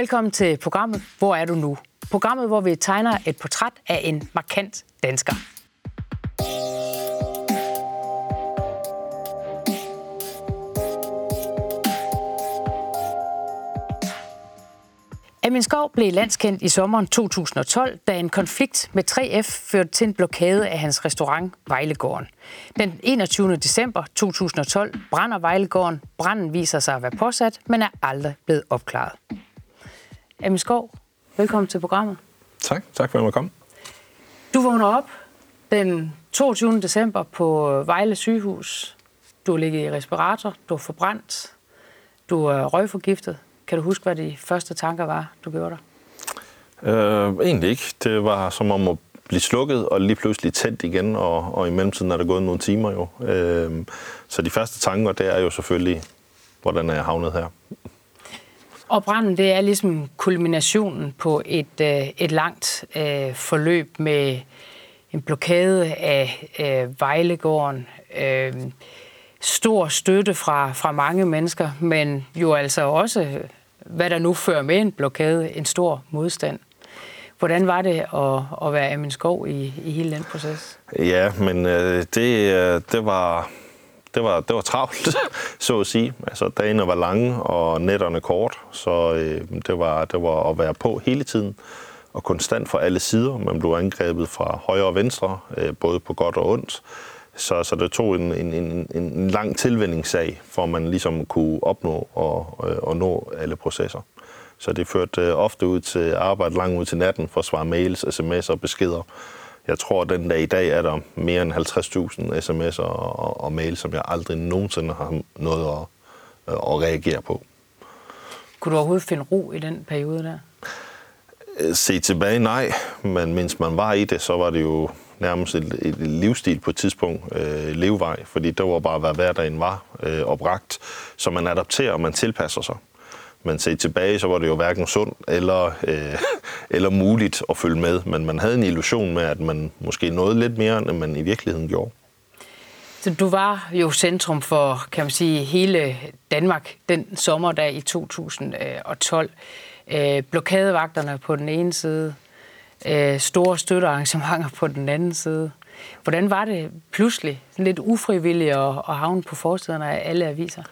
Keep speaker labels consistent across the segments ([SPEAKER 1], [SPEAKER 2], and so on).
[SPEAKER 1] Velkommen til programmet Hvor er du nu? Programmet, hvor vi tegner et portræt af en markant dansker. Amin Skov blev landskendt i sommeren 2012, da en konflikt med 3F førte til en blokade af hans restaurant Vejlegården. Den 21. december 2012 brænder Vejlegården. Branden viser sig at være påsat, men er aldrig blevet opklaret. Amin Skov, velkommen til programmet.
[SPEAKER 2] Tak, tak for at jeg komme.
[SPEAKER 1] Du vågner op den 22. december på Vejle sygehus. Du har ligget i respirator, du er forbrændt, du er røgforgiftet, kan du huske, hvad de første tanker var, du gjorde
[SPEAKER 2] der? Øh, egentlig ikke. Det var som om at blive slukket og lige pludselig tændt igen, og, og i mellemtiden er der gået nogle timer jo. Øh, så de første tanker, det er jo selvfølgelig, hvordan er jeg havnet her?
[SPEAKER 1] Og branden, det er ligesom kulminationen på et, øh, et langt øh, forløb med en blokade af øh, Vejlegården, øh, stor støtte fra, fra mange mennesker, men jo altså også hvad der nu fører med en blokade, en stor modstand. Hvordan var det at, at være Amin Skov i, i hele den proces?
[SPEAKER 2] Ja, men øh, det, øh, det var det var, det var travlt, så at sige. Altså, dagene var lange, og nætterne kort, så øh, det, var, det var at være på hele tiden, og konstant fra alle sider. Man blev angrebet fra højre og venstre, øh, både på godt og ondt. Så, så det tog en, en, en, en lang tilvændingssag, for at man ligesom kunne opnå og, øh, og nå alle processer. Så det førte øh, ofte ud til arbejde langt ud til natten for at svare mails, sms'er og beskeder. Jeg tror, at den dag i dag er der mere end 50.000 sms'er og, og mails, som jeg aldrig nogensinde har noget at, øh, at reagere på.
[SPEAKER 1] Kunne du overhovedet finde ro i den periode der?
[SPEAKER 2] Se tilbage, nej. Men mens man var i det, så var det jo nærmest et, et livsstil på et tidspunkt, øh, levevej, fordi det var bare, hvad hverdagen var øh, opragt, så man adapterer og man tilpasser sig. Men set tilbage, så var det jo hverken sundt eller, øh, eller muligt at følge med, men man havde en illusion med, at man måske nåede lidt mere, end man i virkeligheden gjorde.
[SPEAKER 1] Så du var jo centrum for, kan man sige, hele Danmark den sommerdag i 2012. Øh, blokadevagterne på den ene side, øh, store støttearrangementer på den anden side. Hvordan var det pludselig, lidt ufrivilligt at, at havne på forsiderne af alle aviser?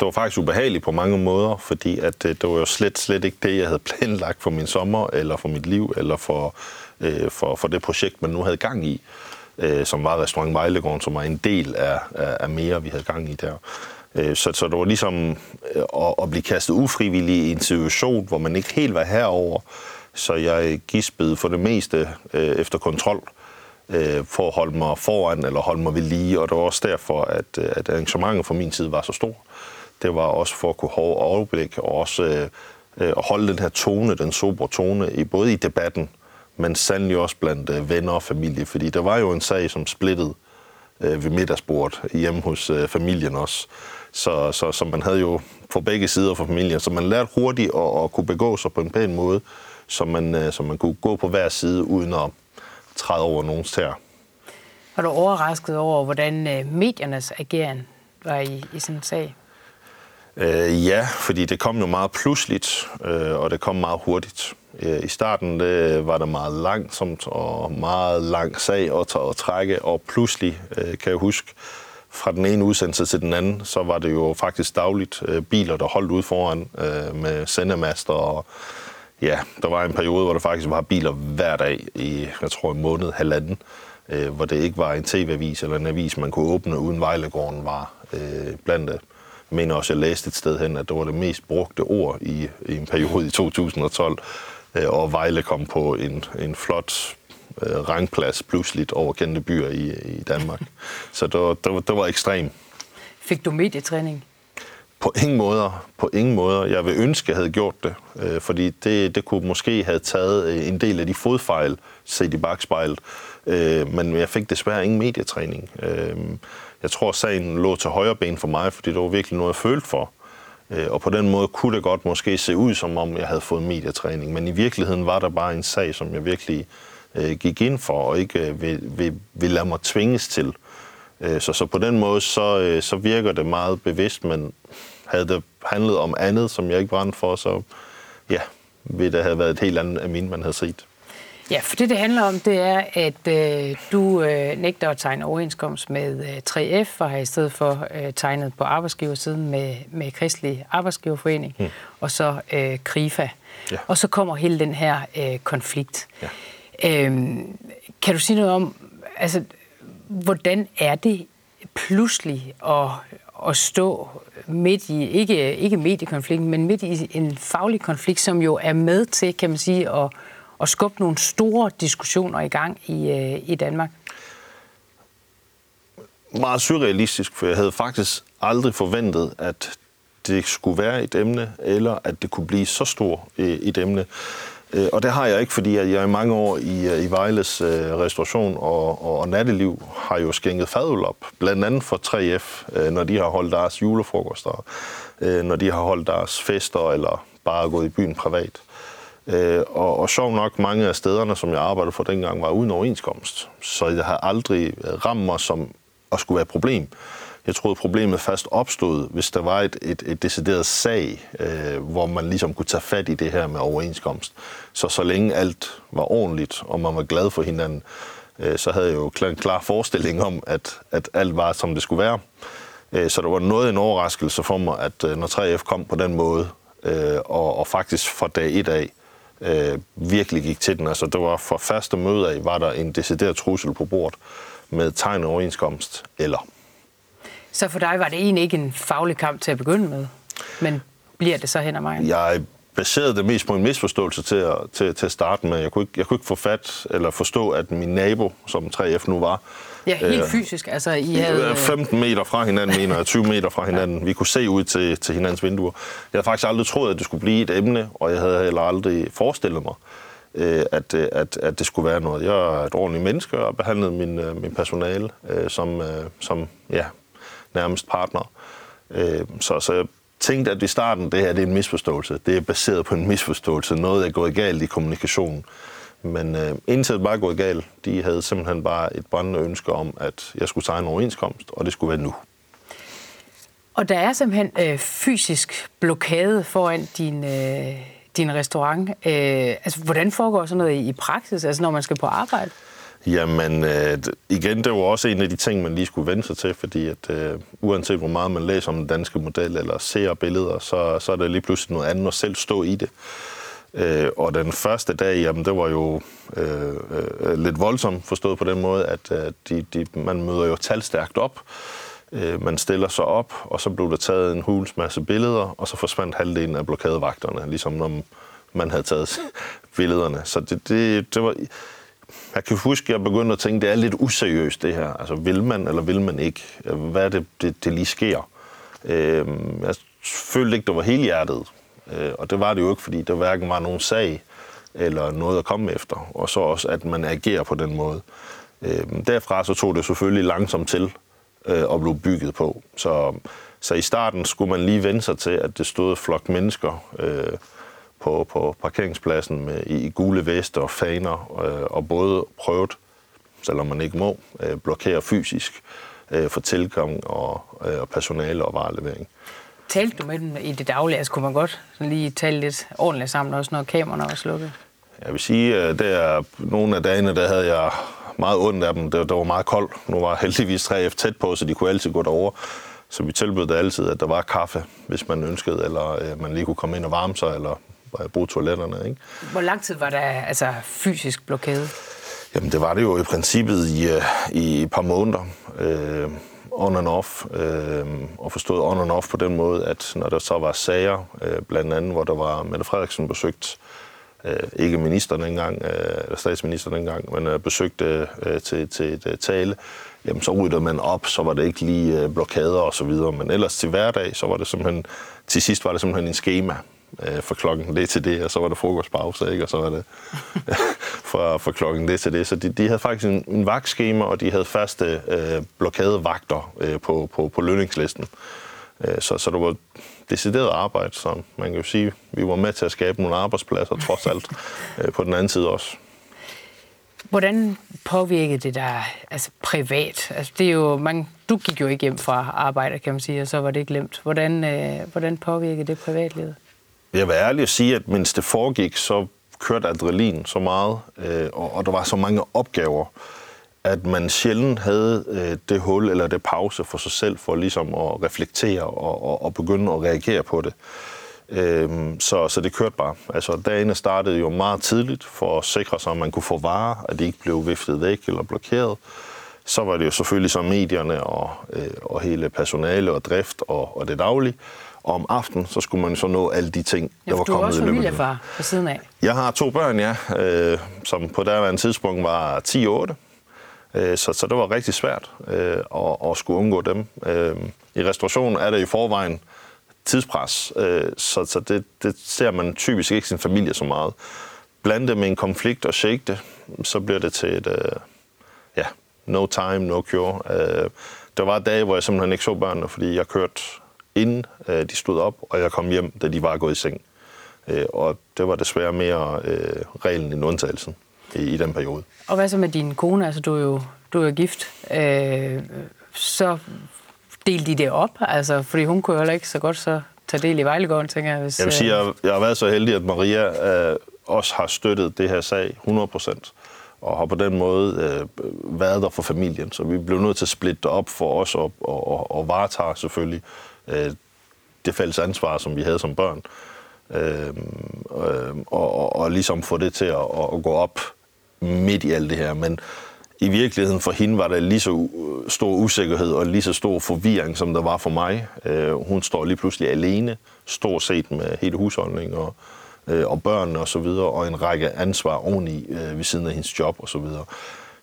[SPEAKER 2] Det var faktisk ubehageligt på mange måder, fordi at øh, det var jo slet, slet ikke det, jeg havde planlagt for min sommer, eller for mit liv, eller for, øh, for, for det projekt, man nu havde gang i, øh, som var Restaurant Vejlegården, som var en del af, af, af mere, vi havde gang i der. Øh, så, så det var ligesom øh, at, at blive kastet ufrivilligt i en situation, hvor man ikke helt var herover, så jeg gispede for det meste øh, efter kontrol øh, for at holde mig foran eller holde mig ved lige, og det var også derfor, at, øh, at arrangementet fra min side var så stor. Det var også for at kunne have overblik og også øh, øh, at holde den her tone, den sobre tone, i, både i debatten, men sandelig også blandt øh, venner og familie, fordi der var jo en sag, som splittede øh, ved middagsbordet hjemme hos øh, familien også. Så, så, så man havde jo for begge sider for familien, så man lærte hurtigt at, at kunne begå sig på en pæn måde, så man, øh, så man kunne gå på hver side uden at træde over nogens tær.
[SPEAKER 1] Var du overrasket over, hvordan øh, mediernes ageren var i, i sådan en sag?
[SPEAKER 2] Øh, ja, fordi det kom jo meget pludseligt, øh, og det kom meget hurtigt. Øh, I starten det var det meget langsomt og meget lang sag at, og trække, og pludselig, øh, kan jeg huske, fra den ene udsendelse til den anden, så var det jo faktisk dagligt øh, biler, der holdt ud foran øh, med sendemaster og Ja, der var en periode, hvor der faktisk var biler hver dag i, jeg tror, en måned, halvanden, øh, hvor det ikke var en tv-avis eller en avis, man kunne åbne, uden Vejlegården var øh, blandt det. Jeg mener også, jeg læste et sted hen, at det var det mest brugte ord i, i en periode i 2012, øh, og Vejle kom på en, en flot øh, rangplads pludseligt over kendte byer i, i Danmark. Så det var, det, var, det var ekstremt.
[SPEAKER 1] Fik du medietræning?
[SPEAKER 2] På ingen måder. På ingen måder. Jeg vil ønske, at jeg havde gjort det, øh, fordi det, det kunne måske have taget øh, en del af de fodfejl set i bagspejlet, øh, men jeg fik desværre ingen medietræning. Øh, jeg tror, sagen lå til højre ben for mig, fordi det var virkelig noget, jeg følte for. Øh, og på den måde kunne det godt måske se ud, som om jeg havde fået medietræning, men i virkeligheden var der bare en sag, som jeg virkelig øh, gik ind for, og ikke øh, vil, vil, vil lade mig tvinges til. Øh, så, så på den måde, så, øh, så virker det meget bevidst, men havde det handlet om andet, som jeg ikke brændte for, så, ja, vil det have været et helt andet Amin, man havde set.
[SPEAKER 1] Ja, for det, det handler om, det er, at øh, du øh, nægter at tegne overenskomst med øh, 3F, og har i stedet for øh, tegnet på arbejdsgiversiden med, med Kristelig Arbejdsgiverforening, hmm. og så øh, KRIFA. Ja. Og så kommer hele den her øh, konflikt. Ja. Øhm, kan du sige noget om, altså, hvordan er det pludselig at, at stå midt i, ikke, ikke mediekonflikten, men midt i en faglig konflikt, som jo er med til, kan man sige, at at skubbe nogle store diskussioner i gang i, øh, i Danmark?
[SPEAKER 2] Meget surrealistisk, for jeg havde faktisk aldrig forventet, at det skulle være et emne, eller at det kunne blive så stort øh, et emne. Øh, og det har jeg ikke, fordi jeg i mange år i, øh, i Vejles øh, restauration og, og, og natteliv har jo skænket fadøl op. Blandt andet for 3F, når de har holdt deres julefrokoster, når de har holdt deres fester, eller bare gået i byen privat. Øh, og, og sjov nok, mange af stederne, som jeg arbejdede for dengang, var uden overenskomst. Så jeg har aldrig ramt mig som at skulle være et problem. Jeg troede, problemet først opstod, hvis der var et, et, et decideret sag, øh, hvor man ligesom kunne tage fat i det her med overenskomst. Så så længe alt var ordentligt, og man var glad for hinanden, øh, så havde jeg jo en klar forestilling om, at, at alt var, som det skulle være. Øh, så det var noget en overraskelse for mig, at øh, når 3F kom på den måde, øh, og, og faktisk fra dag et af, øh, virkelig gik til den. Altså, det var for første møde af, var der en decideret trussel på bordet med tegn overenskomst eller.
[SPEAKER 1] Så for dig var det egentlig ikke en faglig kamp til at begynde med, men bliver det så hen ad vejen?
[SPEAKER 2] Jeg baserede det mest på en misforståelse til at, til, til at starte med. Jeg kunne, ikke, jeg kunne ikke få fat eller forstå, at min nabo, som 3F nu var,
[SPEAKER 1] Ja, helt øh, fysisk. Altså, I havde...
[SPEAKER 2] 15 meter fra hinanden, mener jeg, 20 meter fra hinanden. Ja. Vi kunne se ud til, til hinandens vinduer. Jeg havde faktisk aldrig troet, at det skulle blive et emne, og jeg havde heller aldrig forestillet mig, øh, at, øh, at, at det skulle være noget. Jeg er et ordentligt menneske og har behandlet min, øh, min personale øh, som, øh, som ja, nærmest partner. Øh, så, så jeg tænkte, at i starten, det her det er en misforståelse. Det er baseret på en misforståelse. Noget er gået galt i kommunikationen. Men øh, indtil det bare gået galt. De havde simpelthen bare et brændende ønske om, at jeg skulle signe en overenskomst, og det skulle være nu.
[SPEAKER 1] Og der er simpelthen øh, fysisk blokade foran din, øh, din restaurant. Øh, altså, hvordan foregår sådan noget i, i praksis, altså når man skal på arbejde?
[SPEAKER 2] Jamen, øh, igen, det var også en af de ting, man lige skulle vende sig til, fordi at øh, uanset hvor meget man læser om den danske model eller ser billeder, så, så er det lige pludselig noget andet at selv stå i det. Øh, og den første dag, jamen, det var jo øh, øh, lidt voldsomt forstået på den måde, at øh, de, de, man møder jo talstærkt op. Øh, man stiller sig op, og så blev der taget en huls masse billeder, og så forsvandt halvdelen af blokadevagterne, ligesom når man havde taget billederne. Så det, det, det var... Jeg kan huske, at jeg begyndte at tænke, at det er lidt useriøst det her. Altså, vil man eller vil man ikke? Hvad er det, det, det lige sker? Øh, jeg følte ikke, det var helt hjertet. Øh, og det var det jo ikke, fordi der hverken var nogen sag eller noget at komme efter. Og så også, at man agerer på den måde. Øh, derfra så tog det selvfølgelig langsomt til øh, at blive bygget på. Så, så i starten skulle man lige vende sig til, at det stod flok mennesker øh, på, på parkeringspladsen med, i gule vester og faner, øh, og både prøvet, selvom man ikke må, øh, blokere fysisk øh, for tilgang og, øh, og personale og varelevering.
[SPEAKER 1] Talte du med dem i det daglige? Altså, kunne man godt sådan lige tale lidt ordentligt sammen, også når kameraerne var slukket?
[SPEAKER 2] Jeg vil sige, at der nogle af dagene, der havde jeg meget ondt af dem. Det, det var meget koldt. Nu var heldigvis 3F tæt på, så de kunne altid gå derover. Så vi tilbød altid, at der var kaffe, hvis man ønskede, eller øh, man lige kunne komme ind og varme sig, eller bruge toiletterne. Ikke?
[SPEAKER 1] Hvor lang tid var der altså, fysisk blokade?
[SPEAKER 2] Jamen, det var det jo i princippet i, øh, i et par måneder. Øh, on and off, øh, og forstået on and off på den måde, at når der så var sager, øh, blandt andet, hvor der var Mette Frederiksen besøgt, øh, ikke ministeren engang, øh, eller statsministeren engang, men øh, besøgte øh, til, til et øh, tale, jamen så ryddede man op, så var det ikke lige øh, blokader og så videre, men ellers til hverdag, så var det simpelthen, til sidst var det simpelthen en schema, øh, fra klokken det til det, og så var der frokostpause, ikke? og så var det fra, fra klokken det til det. Så de, de havde faktisk en, en vagtskema, og de havde faste øh, blokadevagter øh, på, på, på lønningslisten. Øh, så, så det var decideret arbejde, så man kan jo sige, vi var med til at skabe nogle arbejdspladser, trods alt, øh, på den anden side også.
[SPEAKER 1] Hvordan påvirkede det dig altså privat? Altså, det er jo, man, du gik jo ikke hjem fra arbejde, kan man sige, og så var det glemt. Hvordan, øh, hvordan påvirkede det privatlivet?
[SPEAKER 2] Jeg vil ærligt sige, at mens det foregik, så kørte adrenalin så meget, øh, og, og der var så mange opgaver, at man sjældent havde øh, det hul eller det pause for sig selv, for ligesom at reflektere og, og, og begynde at reagere på det. Øhm, så, så det kørte bare. Altså, dagene startede jo meget tidligt for at sikre sig, at man kunne få varer, at de ikke blev viftet væk eller blokeret. Så var det jo selvfølgelig så medierne og, øh, og hele personale og drift og, og det daglige. Og om aftenen, så skulle man så nå alle de ting,
[SPEAKER 1] ja, der var kommet i løbet. du er også familiefar på siden af.
[SPEAKER 2] Jeg har to børn, ja, øh, som på daværende tidspunkt var 10-8. Øh, så, så det var rigtig svært øh, at, at skulle undgå dem. Øh, I restaurationen er det i forvejen tidspres, øh, så, så det, det ser man typisk ikke sin familie så meget. Blande det med en konflikt og shake det, så bliver det til et, øh, ja, no time, no cure. Øh, der var dage, hvor jeg simpelthen ikke så børnene, fordi jeg kørte inden øh, de stod op, og jeg kom hjem, da de var gået i seng. Øh, og det var desværre mere øh, reglen end undtagelsen i, i den periode.
[SPEAKER 1] Og hvad så med din kone? Altså, du er jo, du er gift. Øh, så delte de det op? Altså, fordi hun kunne jo heller ikke så godt så tage del i Vejlegården, tænker jeg. Hvis,
[SPEAKER 2] jeg vil sige, jeg, jeg har været så heldig, at Maria øh, også har støttet det her sag 100 procent og har på den måde øh, været der for familien. Så vi blev nødt til at splitte op for os og, og, og, og varetage selvfølgelig øh, det fælles ansvar, som vi havde som børn. Øh, øh, og, og, og ligesom få det til at, at gå op midt i alt det her. Men i virkeligheden for hende var der lige så stor usikkerhed og lige så stor forvirring, som der var for mig. Øh, hun står lige pludselig alene, stort set med hele husholdningen og, øh, og børnene og så videre, og en række ansvar oveni øh, ved siden af hendes job og så videre.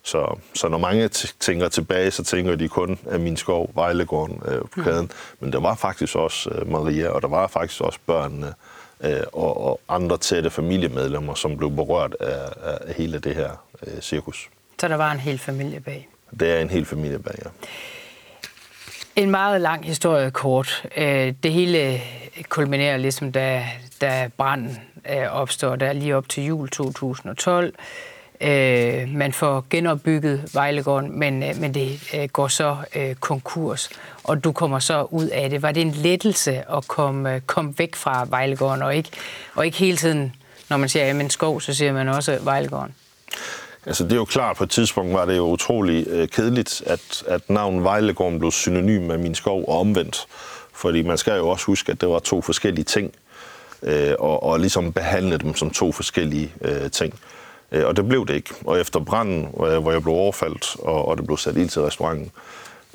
[SPEAKER 2] Så, så når mange tænker tilbage, så tænker de kun af min skov, Vejlegården øh, på kæden. Mm. Men der var faktisk også øh, Maria, og der var faktisk også børnene øh, og, og andre tætte familiemedlemmer, som blev berørt af, af hele det her øh, cirkus.
[SPEAKER 1] Så der var en hel familie bag?
[SPEAKER 2] Det er en hel familie bag, ja.
[SPEAKER 1] En meget lang historie kort. Øh, det hele kulminerer ligesom, da, da branden øh, opstår, der lige op til jul 2012. Øh, man får genopbygget Vejlegården, men, øh, men det øh, går så øh, konkurs, og du kommer så ud af det. Var det en lettelse at komme, komme væk fra Vejlegården, og ikke, og ikke hele tiden, når man siger, jamen skov, så siger man også Vejlegården?
[SPEAKER 2] Altså det er jo klart, på et tidspunkt var det jo utrolig øh, kedeligt, at, at navnet Vejlegården blev synonym med min skov og omvendt. Fordi man skal jo også huske, at det var to forskellige ting, øh, og, og ligesom behandle dem som to forskellige øh, ting. Øh, Øh, og det blev det ikke. Og efter branden, øh, hvor jeg blev overfaldt, og, og det blev sat ind til restauranten,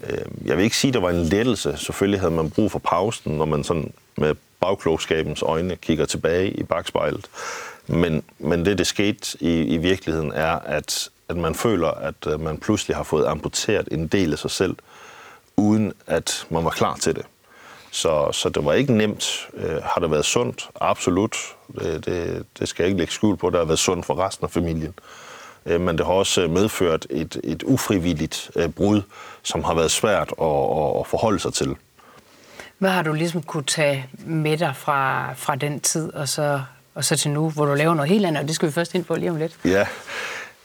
[SPEAKER 2] øh, jeg vil ikke sige, at der var en lettelse. Selvfølgelig havde man brug for pausen, når man sådan med bagklogskabens øjne kigger tilbage i bagspejlet. Men, men det, det skete i, i virkeligheden, er, at, at man føler, at man pludselig har fået amputeret en del af sig selv, uden at man var klar til det. Så, så det var ikke nemt. Øh, har det været sundt? Absolut. Det, det, det skal jeg ikke lægge skjul på. Det har været sundt for resten af familien. Øh, men det har også medført et, et ufrivilligt øh, brud, som har været svært at, at, at forholde sig til.
[SPEAKER 1] Hvad har du ligesom kunne tage med dig fra, fra den tid, og så og så til nu, hvor du laver noget helt andet, og det skal vi først ind på lige om lidt.
[SPEAKER 2] Ja,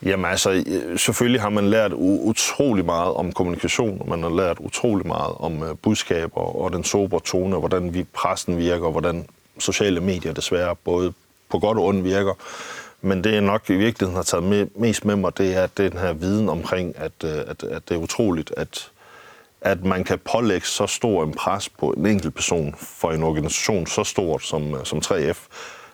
[SPEAKER 2] Jamen altså, øh, selvfølgelig har man lært utrolig meget om kommunikation, og man har lært utrolig meget om øh, budskaber og den sobre tone, og hvordan vi, pressen virker, og hvordan sociale medier desværre både på godt og ondt virker. Men det, jeg nok i virkeligheden har taget med, mest med mig, det er den her viden omkring, at, øh, at, at det er utroligt, at, at man kan pålægge så stor en pres på en enkelt person for en organisation så stort som, som 3F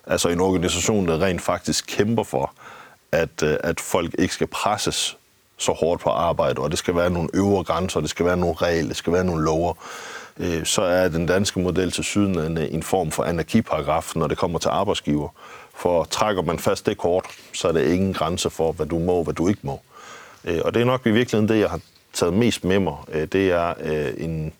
[SPEAKER 2] Altså en organisation, der rent faktisk kæmper for, øh, at øh, at folk ikke skal presses så hårdt på arbejde, og det skal være nogle øvre grænser, det skal være nogle regler, det skal være nogle lover, øh, så er den danske model til syden en form for anarkiparagraf, når det kommer til arbejdsgiver. For trækker man fast det kort, så er der ingen grænse for, hvad du må og hvad du ikke må. Øh, og det er nok i virkeligheden det, jeg har taget mest med mig. Øh, det er øh, en,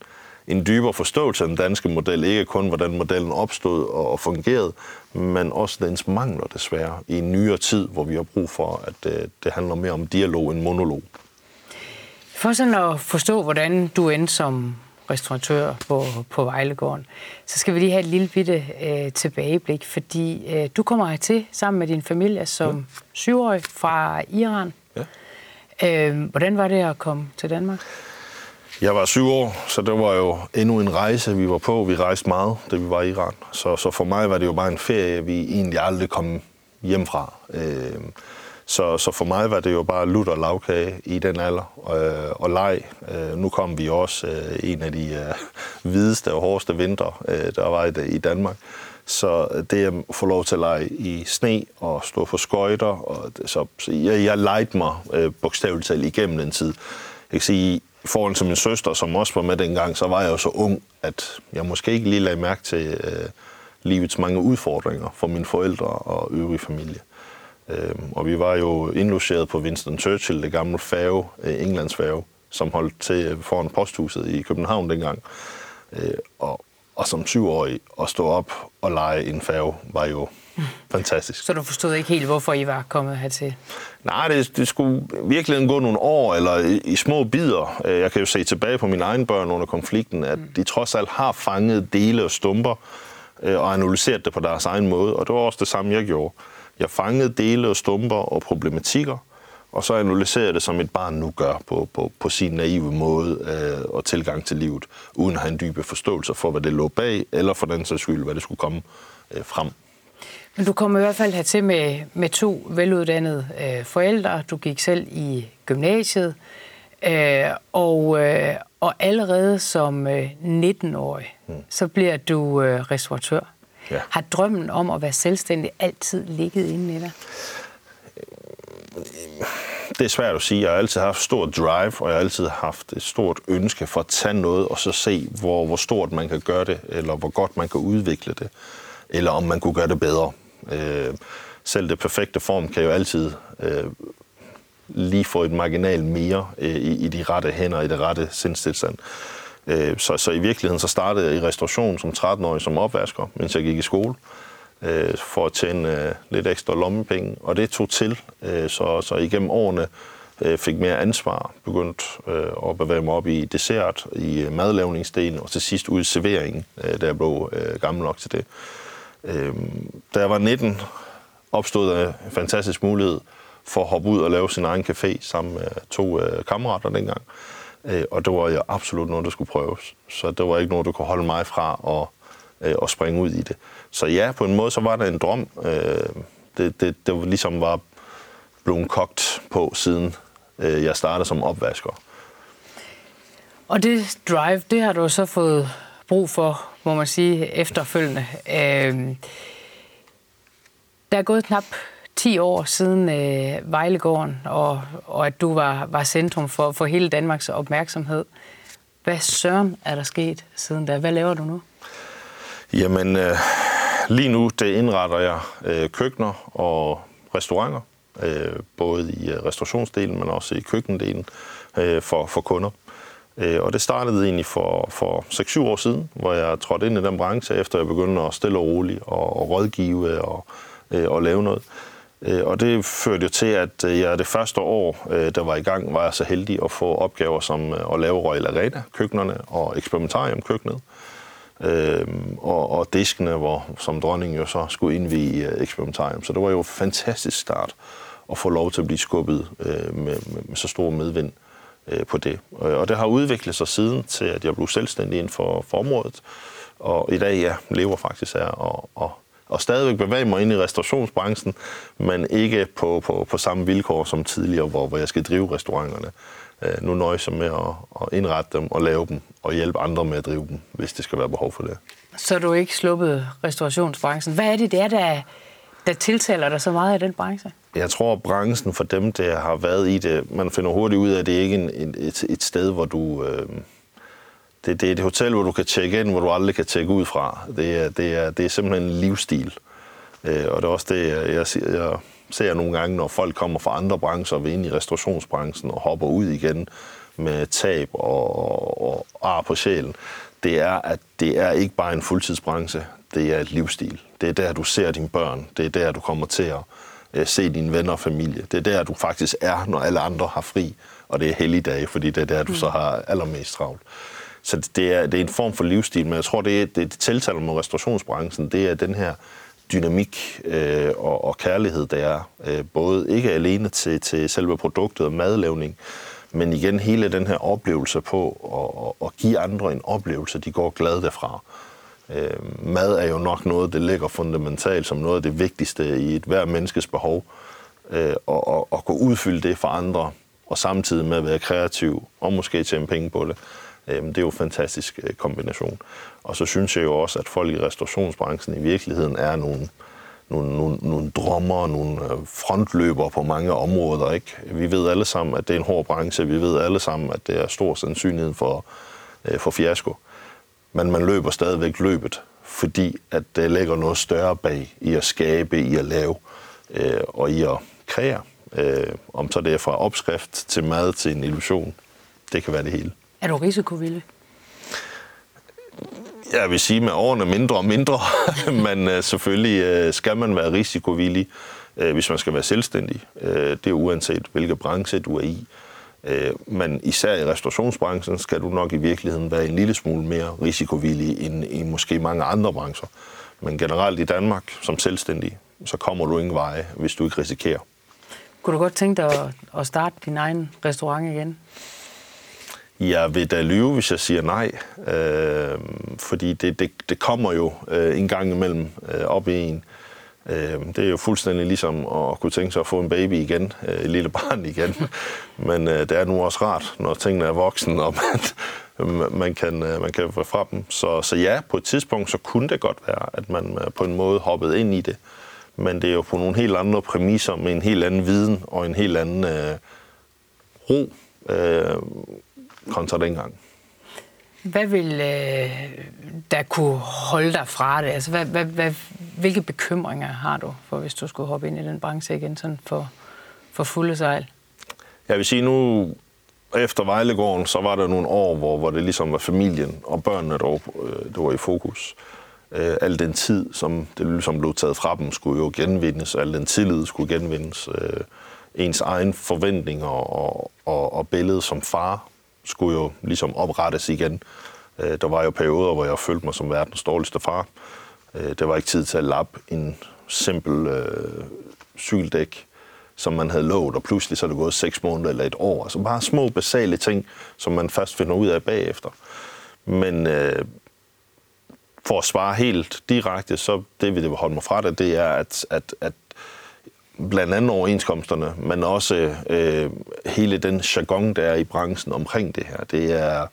[SPEAKER 2] en dybere forståelse af den danske model. Ikke kun, hvordan modellen opstod og fungerede, men også dens mangler desværre i en nyere tid, hvor vi har brug for, at øh, det handler mere om dialog end monolog.
[SPEAKER 1] For sådan at forstå, hvordan du endte som restauratør på, på Vejlegården, så skal vi lige have et lille bitte øh, tilbageblik, fordi øh, du kommer til sammen med din familie som ja. syvårig fra Iran. Ja. Øh, hvordan var det at komme til Danmark?
[SPEAKER 2] Jeg var syv år, så det var jo endnu en rejse, vi var på. Vi rejste meget, da vi var i Iran. Så, så for mig var det jo bare en ferie, vi egentlig aldrig kom hjem fra. Øh, så, så for mig var det jo bare lut og lavkage i den alder øh, og leg. Øh, nu kom vi også øh, en af de øh, hvideste og hårdeste vinter, øh, der var i, i Danmark. Så det at få lov til at lege i sne og stå på skøjter, og, så, så jeg, jeg legede mig øh, bogstaveligt talt igennem en tid. Jeg kan sige, i forhold til min søster, som også var med dengang, så var jeg jo så ung, at jeg måske ikke lige lagde mærke til øh, livets mange udfordringer for mine forældre og øvrige familie. Øh, og vi var jo indlogeret på Winston Churchill, det gamle færge, øh, Englands færge, som holdt til øh, foran posthuset i København dengang. Øh, og, og som syvårig at stå op og lege en færge var jo fantastisk.
[SPEAKER 1] Så du forstod ikke helt, hvorfor I var kommet hertil?
[SPEAKER 2] Nej, det, det skulle virkelig gå nogle år, eller i, i små bidder. Øh, jeg kan jo se tilbage på mine egne børn under konflikten, at de trods alt har fanget dele og stumper øh, og analyseret det på deres egen måde, og det var også det samme, jeg gjorde. Jeg fangede dele og stumper og problematikker, og så analyserer jeg det, som et barn nu gør på, på, på sin naive måde øh, og tilgang til livet, uden at have en dybe forståelse for, hvad det lå bag, eller for den sags skyld, hvad det skulle komme øh, frem.
[SPEAKER 1] Men du kom i hvert fald hertil med, med to veluddannede øh, forældre. Du gik selv i gymnasiet, øh, og, øh, og allerede som øh, 19-årig, hmm. så bliver du øh, restauratør. Ja. Har drømmen om at være selvstændig altid ligget inde i dig?
[SPEAKER 2] Det er svært at sige. Jeg har altid haft stor drive, og jeg har altid haft et stort ønske for at tage noget, og så se, hvor, hvor stort man kan gøre det, eller hvor godt man kan udvikle det, eller om man kunne gøre det bedre. Øh, selv det perfekte form kan jo altid øh, lige få et marginal mere øh, i, i de rette hænder, i det rette sindstilstand. Øh, så, så i virkeligheden så startede jeg i restauration som 13-årig som opvasker, mens jeg gik i skole, øh, for at tjene øh, lidt ekstra lommepenge. Og det tog til, øh, så, så igennem årene øh, fik mere ansvar, begyndte øh, at bevæge mig op i dessert, i øh, madlavningsdelen og til sidst ud i serveringen, da jeg blev gammel nok til det. Øhm, da jeg var 19, opstod der en fantastisk mulighed for at hoppe ud og lave sin egen café sammen med to øh, kammerater dengang. Øh, og det var jo absolut noget, der skulle prøves. Så det var ikke noget, der kunne holde mig fra at, øh, at springe ud i det. Så ja, på en måde, så var det en drøm. Øh, det, det, det var ligesom var blevet kogt på, siden øh, jeg startede som opvasker.
[SPEAKER 1] Og det drive, det har du så fået brug for, må man sige, efterfølgende. Øh, der er gået knap 10 år siden øh, Vejlegården, og, og at du var, var centrum for, for hele Danmarks opmærksomhed. Hvad søren er der sket siden da? Hvad laver du nu?
[SPEAKER 2] Jamen, øh, lige nu det indretter jeg øh, køkkener og restauranter, øh, både i øh, restaurationsdelen, men også i køkkendelen øh, for, for kunder. Øh, og det startede egentlig for, for 6-7 år siden, hvor jeg trådte ind i den branche, efter jeg begyndte at stille og roligt og, og rådgive og, øh, og lave noget. Øh, og det førte jo til, at øh, jeg det første år, der var i gang, var jeg så heldig at få opgaver som at lave Royal Arena, køkkenerne og eksperimentarium køkkenet. Øhm, og, og diskene, hvor, som dronningen jo så skulle indvige eksperimentarium. Så det var jo en fantastisk start at få lov til at blive skubbet med, med, med så stor medvind Øh, på det. Øh, og det har udviklet sig siden til, at jeg blev selvstændig inden for, for området. Og i dag, ja, lever faktisk her og, og, og stadigvæk bevæger mig ind i restaurationsbranchen, men ikke på, på, på samme vilkår som tidligere, hvor, hvor jeg skal drive restauranterne. Øh, nu nøjes jeg med at, at indrette dem og lave dem, og hjælpe andre med at drive dem, hvis det skal være behov for det.
[SPEAKER 1] Så er du ikke sluppet restaurationsbranchen. Hvad er det, der, der, der tiltaler dig så meget i den branche?
[SPEAKER 2] Jeg tror, at branchen for dem, der har været i det, man finder hurtigt ud af, at det ikke er en, et, et sted, hvor du... Øh, det, det er et hotel, hvor du kan tjekke ind, hvor du aldrig kan tjekke ud fra. Det er, det er, det er simpelthen en livsstil. Øh, og det er også det, jeg, jeg, jeg ser nogle gange, når folk kommer fra andre brancher og vil ind i restaurationsbranchen og hopper ud igen med tab og, og, og ar på sjælen. Det er, at det er ikke bare en fuldtidsbranche, det er et livsstil. Det er der, du ser dine børn. Det er der, du kommer til at se dine venner og familie. Det er der, du faktisk er, når alle andre har fri. Og det er helligdage, fordi det er der, du så har allermest travlt. Så det er, det er en form for livsstil, men jeg tror, det, det, det tiltaler med restaurationsbranchen, det er den her dynamik øh, og, og kærlighed, der er. Øh, både ikke alene til, til selve produktet og madlavning, Men igen, hele den her oplevelse på at, at give andre en oplevelse, de går glade derfra. Øh, mad er jo nok noget, det ligger fundamentalt som noget af det vigtigste i et hver menneskes behov. Øh, og, og, og kunne udfylde det for andre, og samtidig med at være kreativ, og måske tjene penge på det. Øh, det er jo en fantastisk øh, kombination. Og så synes jeg jo også, at folk i restaurationsbranchen i virkeligheden er nogle, nogle, nogle, nogle drømmer, nogle øh, frontløbere på mange områder. Ikke? Vi ved alle sammen, at det er en hård branche. Vi ved alle sammen, at det er stor sandsynlighed for, øh, for fiasko. Men man løber stadigvæk løbet, fordi at det lægger noget større bag i at skabe, i at lave og i at kreere. om så det er fra opskrift til mad til en illusion. Det kan være det hele.
[SPEAKER 1] Er du risikovillig?
[SPEAKER 2] Jeg vil sige med årene mindre og mindre, men uh, selvfølgelig uh, skal man være risikovillig, uh, hvis man skal være selvstændig. Uh, det er uanset hvilken branche du er i. Uh, men især i restaurationsbranchen skal du nok i virkeligheden være en lille smule mere risikovillig end i måske mange andre brancher. Men generelt i Danmark som selvstændig, så kommer du ingen veje, hvis du ikke risikerer.
[SPEAKER 1] Kunne du godt tænke dig at starte din egen restaurant igen?
[SPEAKER 2] Jeg vil da lyve, hvis jeg siger nej, øh, fordi det, det, det kommer jo øh, en gang imellem øh, op i en. Øh, det er jo fuldstændig ligesom at kunne tænke sig at få en baby igen, øh, et lille barn igen. Men øh, det er nu også rart, når tingene er voksne, og man, man, kan, øh, man kan få fra dem. Så, så ja, på et tidspunkt så kunne det godt være, at man på en måde hoppede ind i det. Men det er jo på nogle helt andre præmisser, med en helt anden viden og en helt anden øh, ro. Øh, kontra dengang.
[SPEAKER 1] Hvad vil øh, der kunne holde dig fra det? Altså, hvad, hvad, hvad, hvilke bekymringer har du, for hvis du skulle hoppe ind i den branche igen sådan for, for fulde sejl?
[SPEAKER 2] Jeg vil sige nu, efter Vejlegården, så var der nogle år, hvor, hvor det ligesom var familien og børnene, der var, øh, der var i fokus. Øh, al den tid, som det ligesom blev taget fra dem, skulle jo genvindes, og al den tillid skulle genvindes. Øh, ens egen forventninger og, og, og billede som far skulle jo ligesom oprettes igen. Øh, der var jo perioder, hvor jeg følte mig som verdens dårligste far. Øh, det var ikke tid til at lappe en simpel øh, cykeldæk, som man havde lovet, og pludselig så er det gået seks måneder eller et år. Altså bare små, basale ting, som man først finder ud af bagefter. Men øh, for at svare helt direkte, så det vil det holde mig fra det, det er, at, at, at blandt andet overenskomsterne, men også øh, hele den jargon, der er i branchen omkring det her. Det er,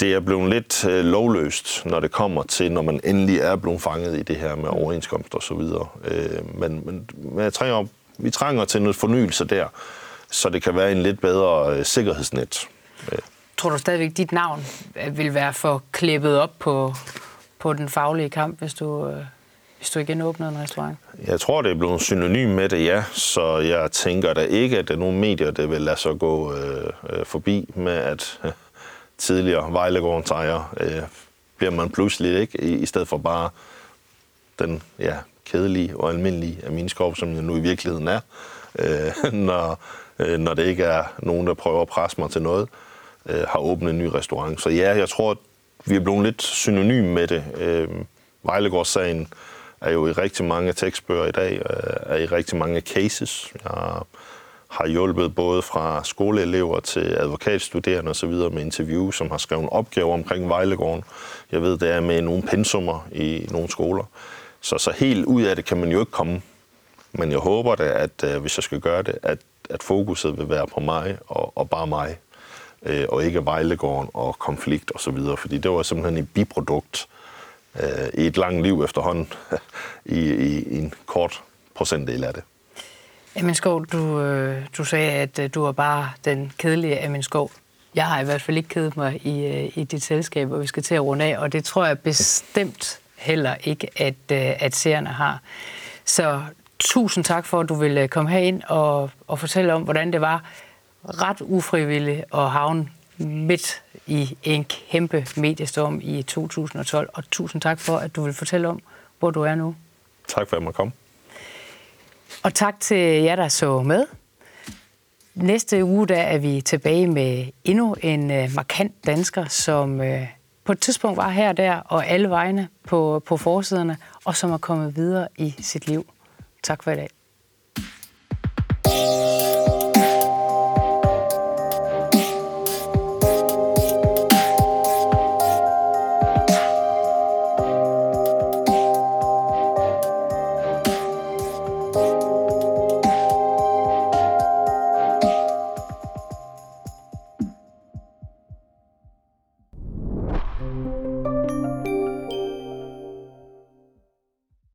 [SPEAKER 2] det er blevet lidt øh, lovløst, når det kommer til, når man endelig er blevet fanget i det her med overenskomster osv. Øh, men, men, men jeg trænger, vi trænger til noget fornyelse der, så det kan være en lidt bedre øh, sikkerhedsnet.
[SPEAKER 1] Øh. Tror du stadigvæk, at dit navn øh, vil være for klippet op på, på den faglige kamp, hvis du... Øh hvis du igen åbnede en restaurant?
[SPEAKER 2] Jeg tror, det er blevet synonym med det, ja. Så jeg tænker da ikke, at der er nogen medier, der vil lade sig gå øh, øh, forbi med, at øh, tidligere Vejlegårdens ejer øh, bliver man pludselig ikke, i, i stedet for bare den ja, kedelige og almindelige aminskorp, som jeg nu i virkeligheden er, øh, når, øh, når det ikke er nogen, der prøver at presse mig til noget, øh, har åbnet en ny restaurant. Så ja, jeg tror, vi er blevet lidt synonym med det. Øh, Vejlegårdssagen er jo i rigtig mange tekstbøger i dag, øh, er i rigtig mange cases. Jeg har hjulpet både fra skoleelever til advokatstuderende osv. med interview, som har skrevet opgaver omkring Vejlegården. Jeg ved, det er med nogle pensummer i nogle skoler. Så, så helt ud af det kan man jo ikke komme. Men jeg håber da, at øh, hvis jeg skal gøre det, at, at fokuset vil være på mig og, og bare mig. Øh, og ikke Vejlegården og konflikt osv. Fordi det var simpelthen et biprodukt øh, i et langt liv efterhånden i, i, i en kort procentdel af det.
[SPEAKER 1] Amin Skov, du, øh, du sagde, at øh, du var bare den kedelige Amin Skov. Jeg har i hvert fald ikke kedet mig i, øh, i dit selskab, og vi skal til at runde af, og det tror jeg bestemt heller ikke, at, at seerne har. Så tusind tak for, at du ville komme herind og, og fortælle om, hvordan det var ret ufrivilligt at havne midt i en kæmpe mediestorm i 2012. Og tusind tak for, at du vil fortælle om, hvor du er nu.
[SPEAKER 2] Tak for, at jeg måtte komme.
[SPEAKER 1] Og tak til jer, der så med. Næste uge der er vi tilbage med endnu en uh, markant dansker, som uh, på et tidspunkt var her og der og alle vegne på, på forsiderne, og som er kommet videre i sit liv. Tak for i dag.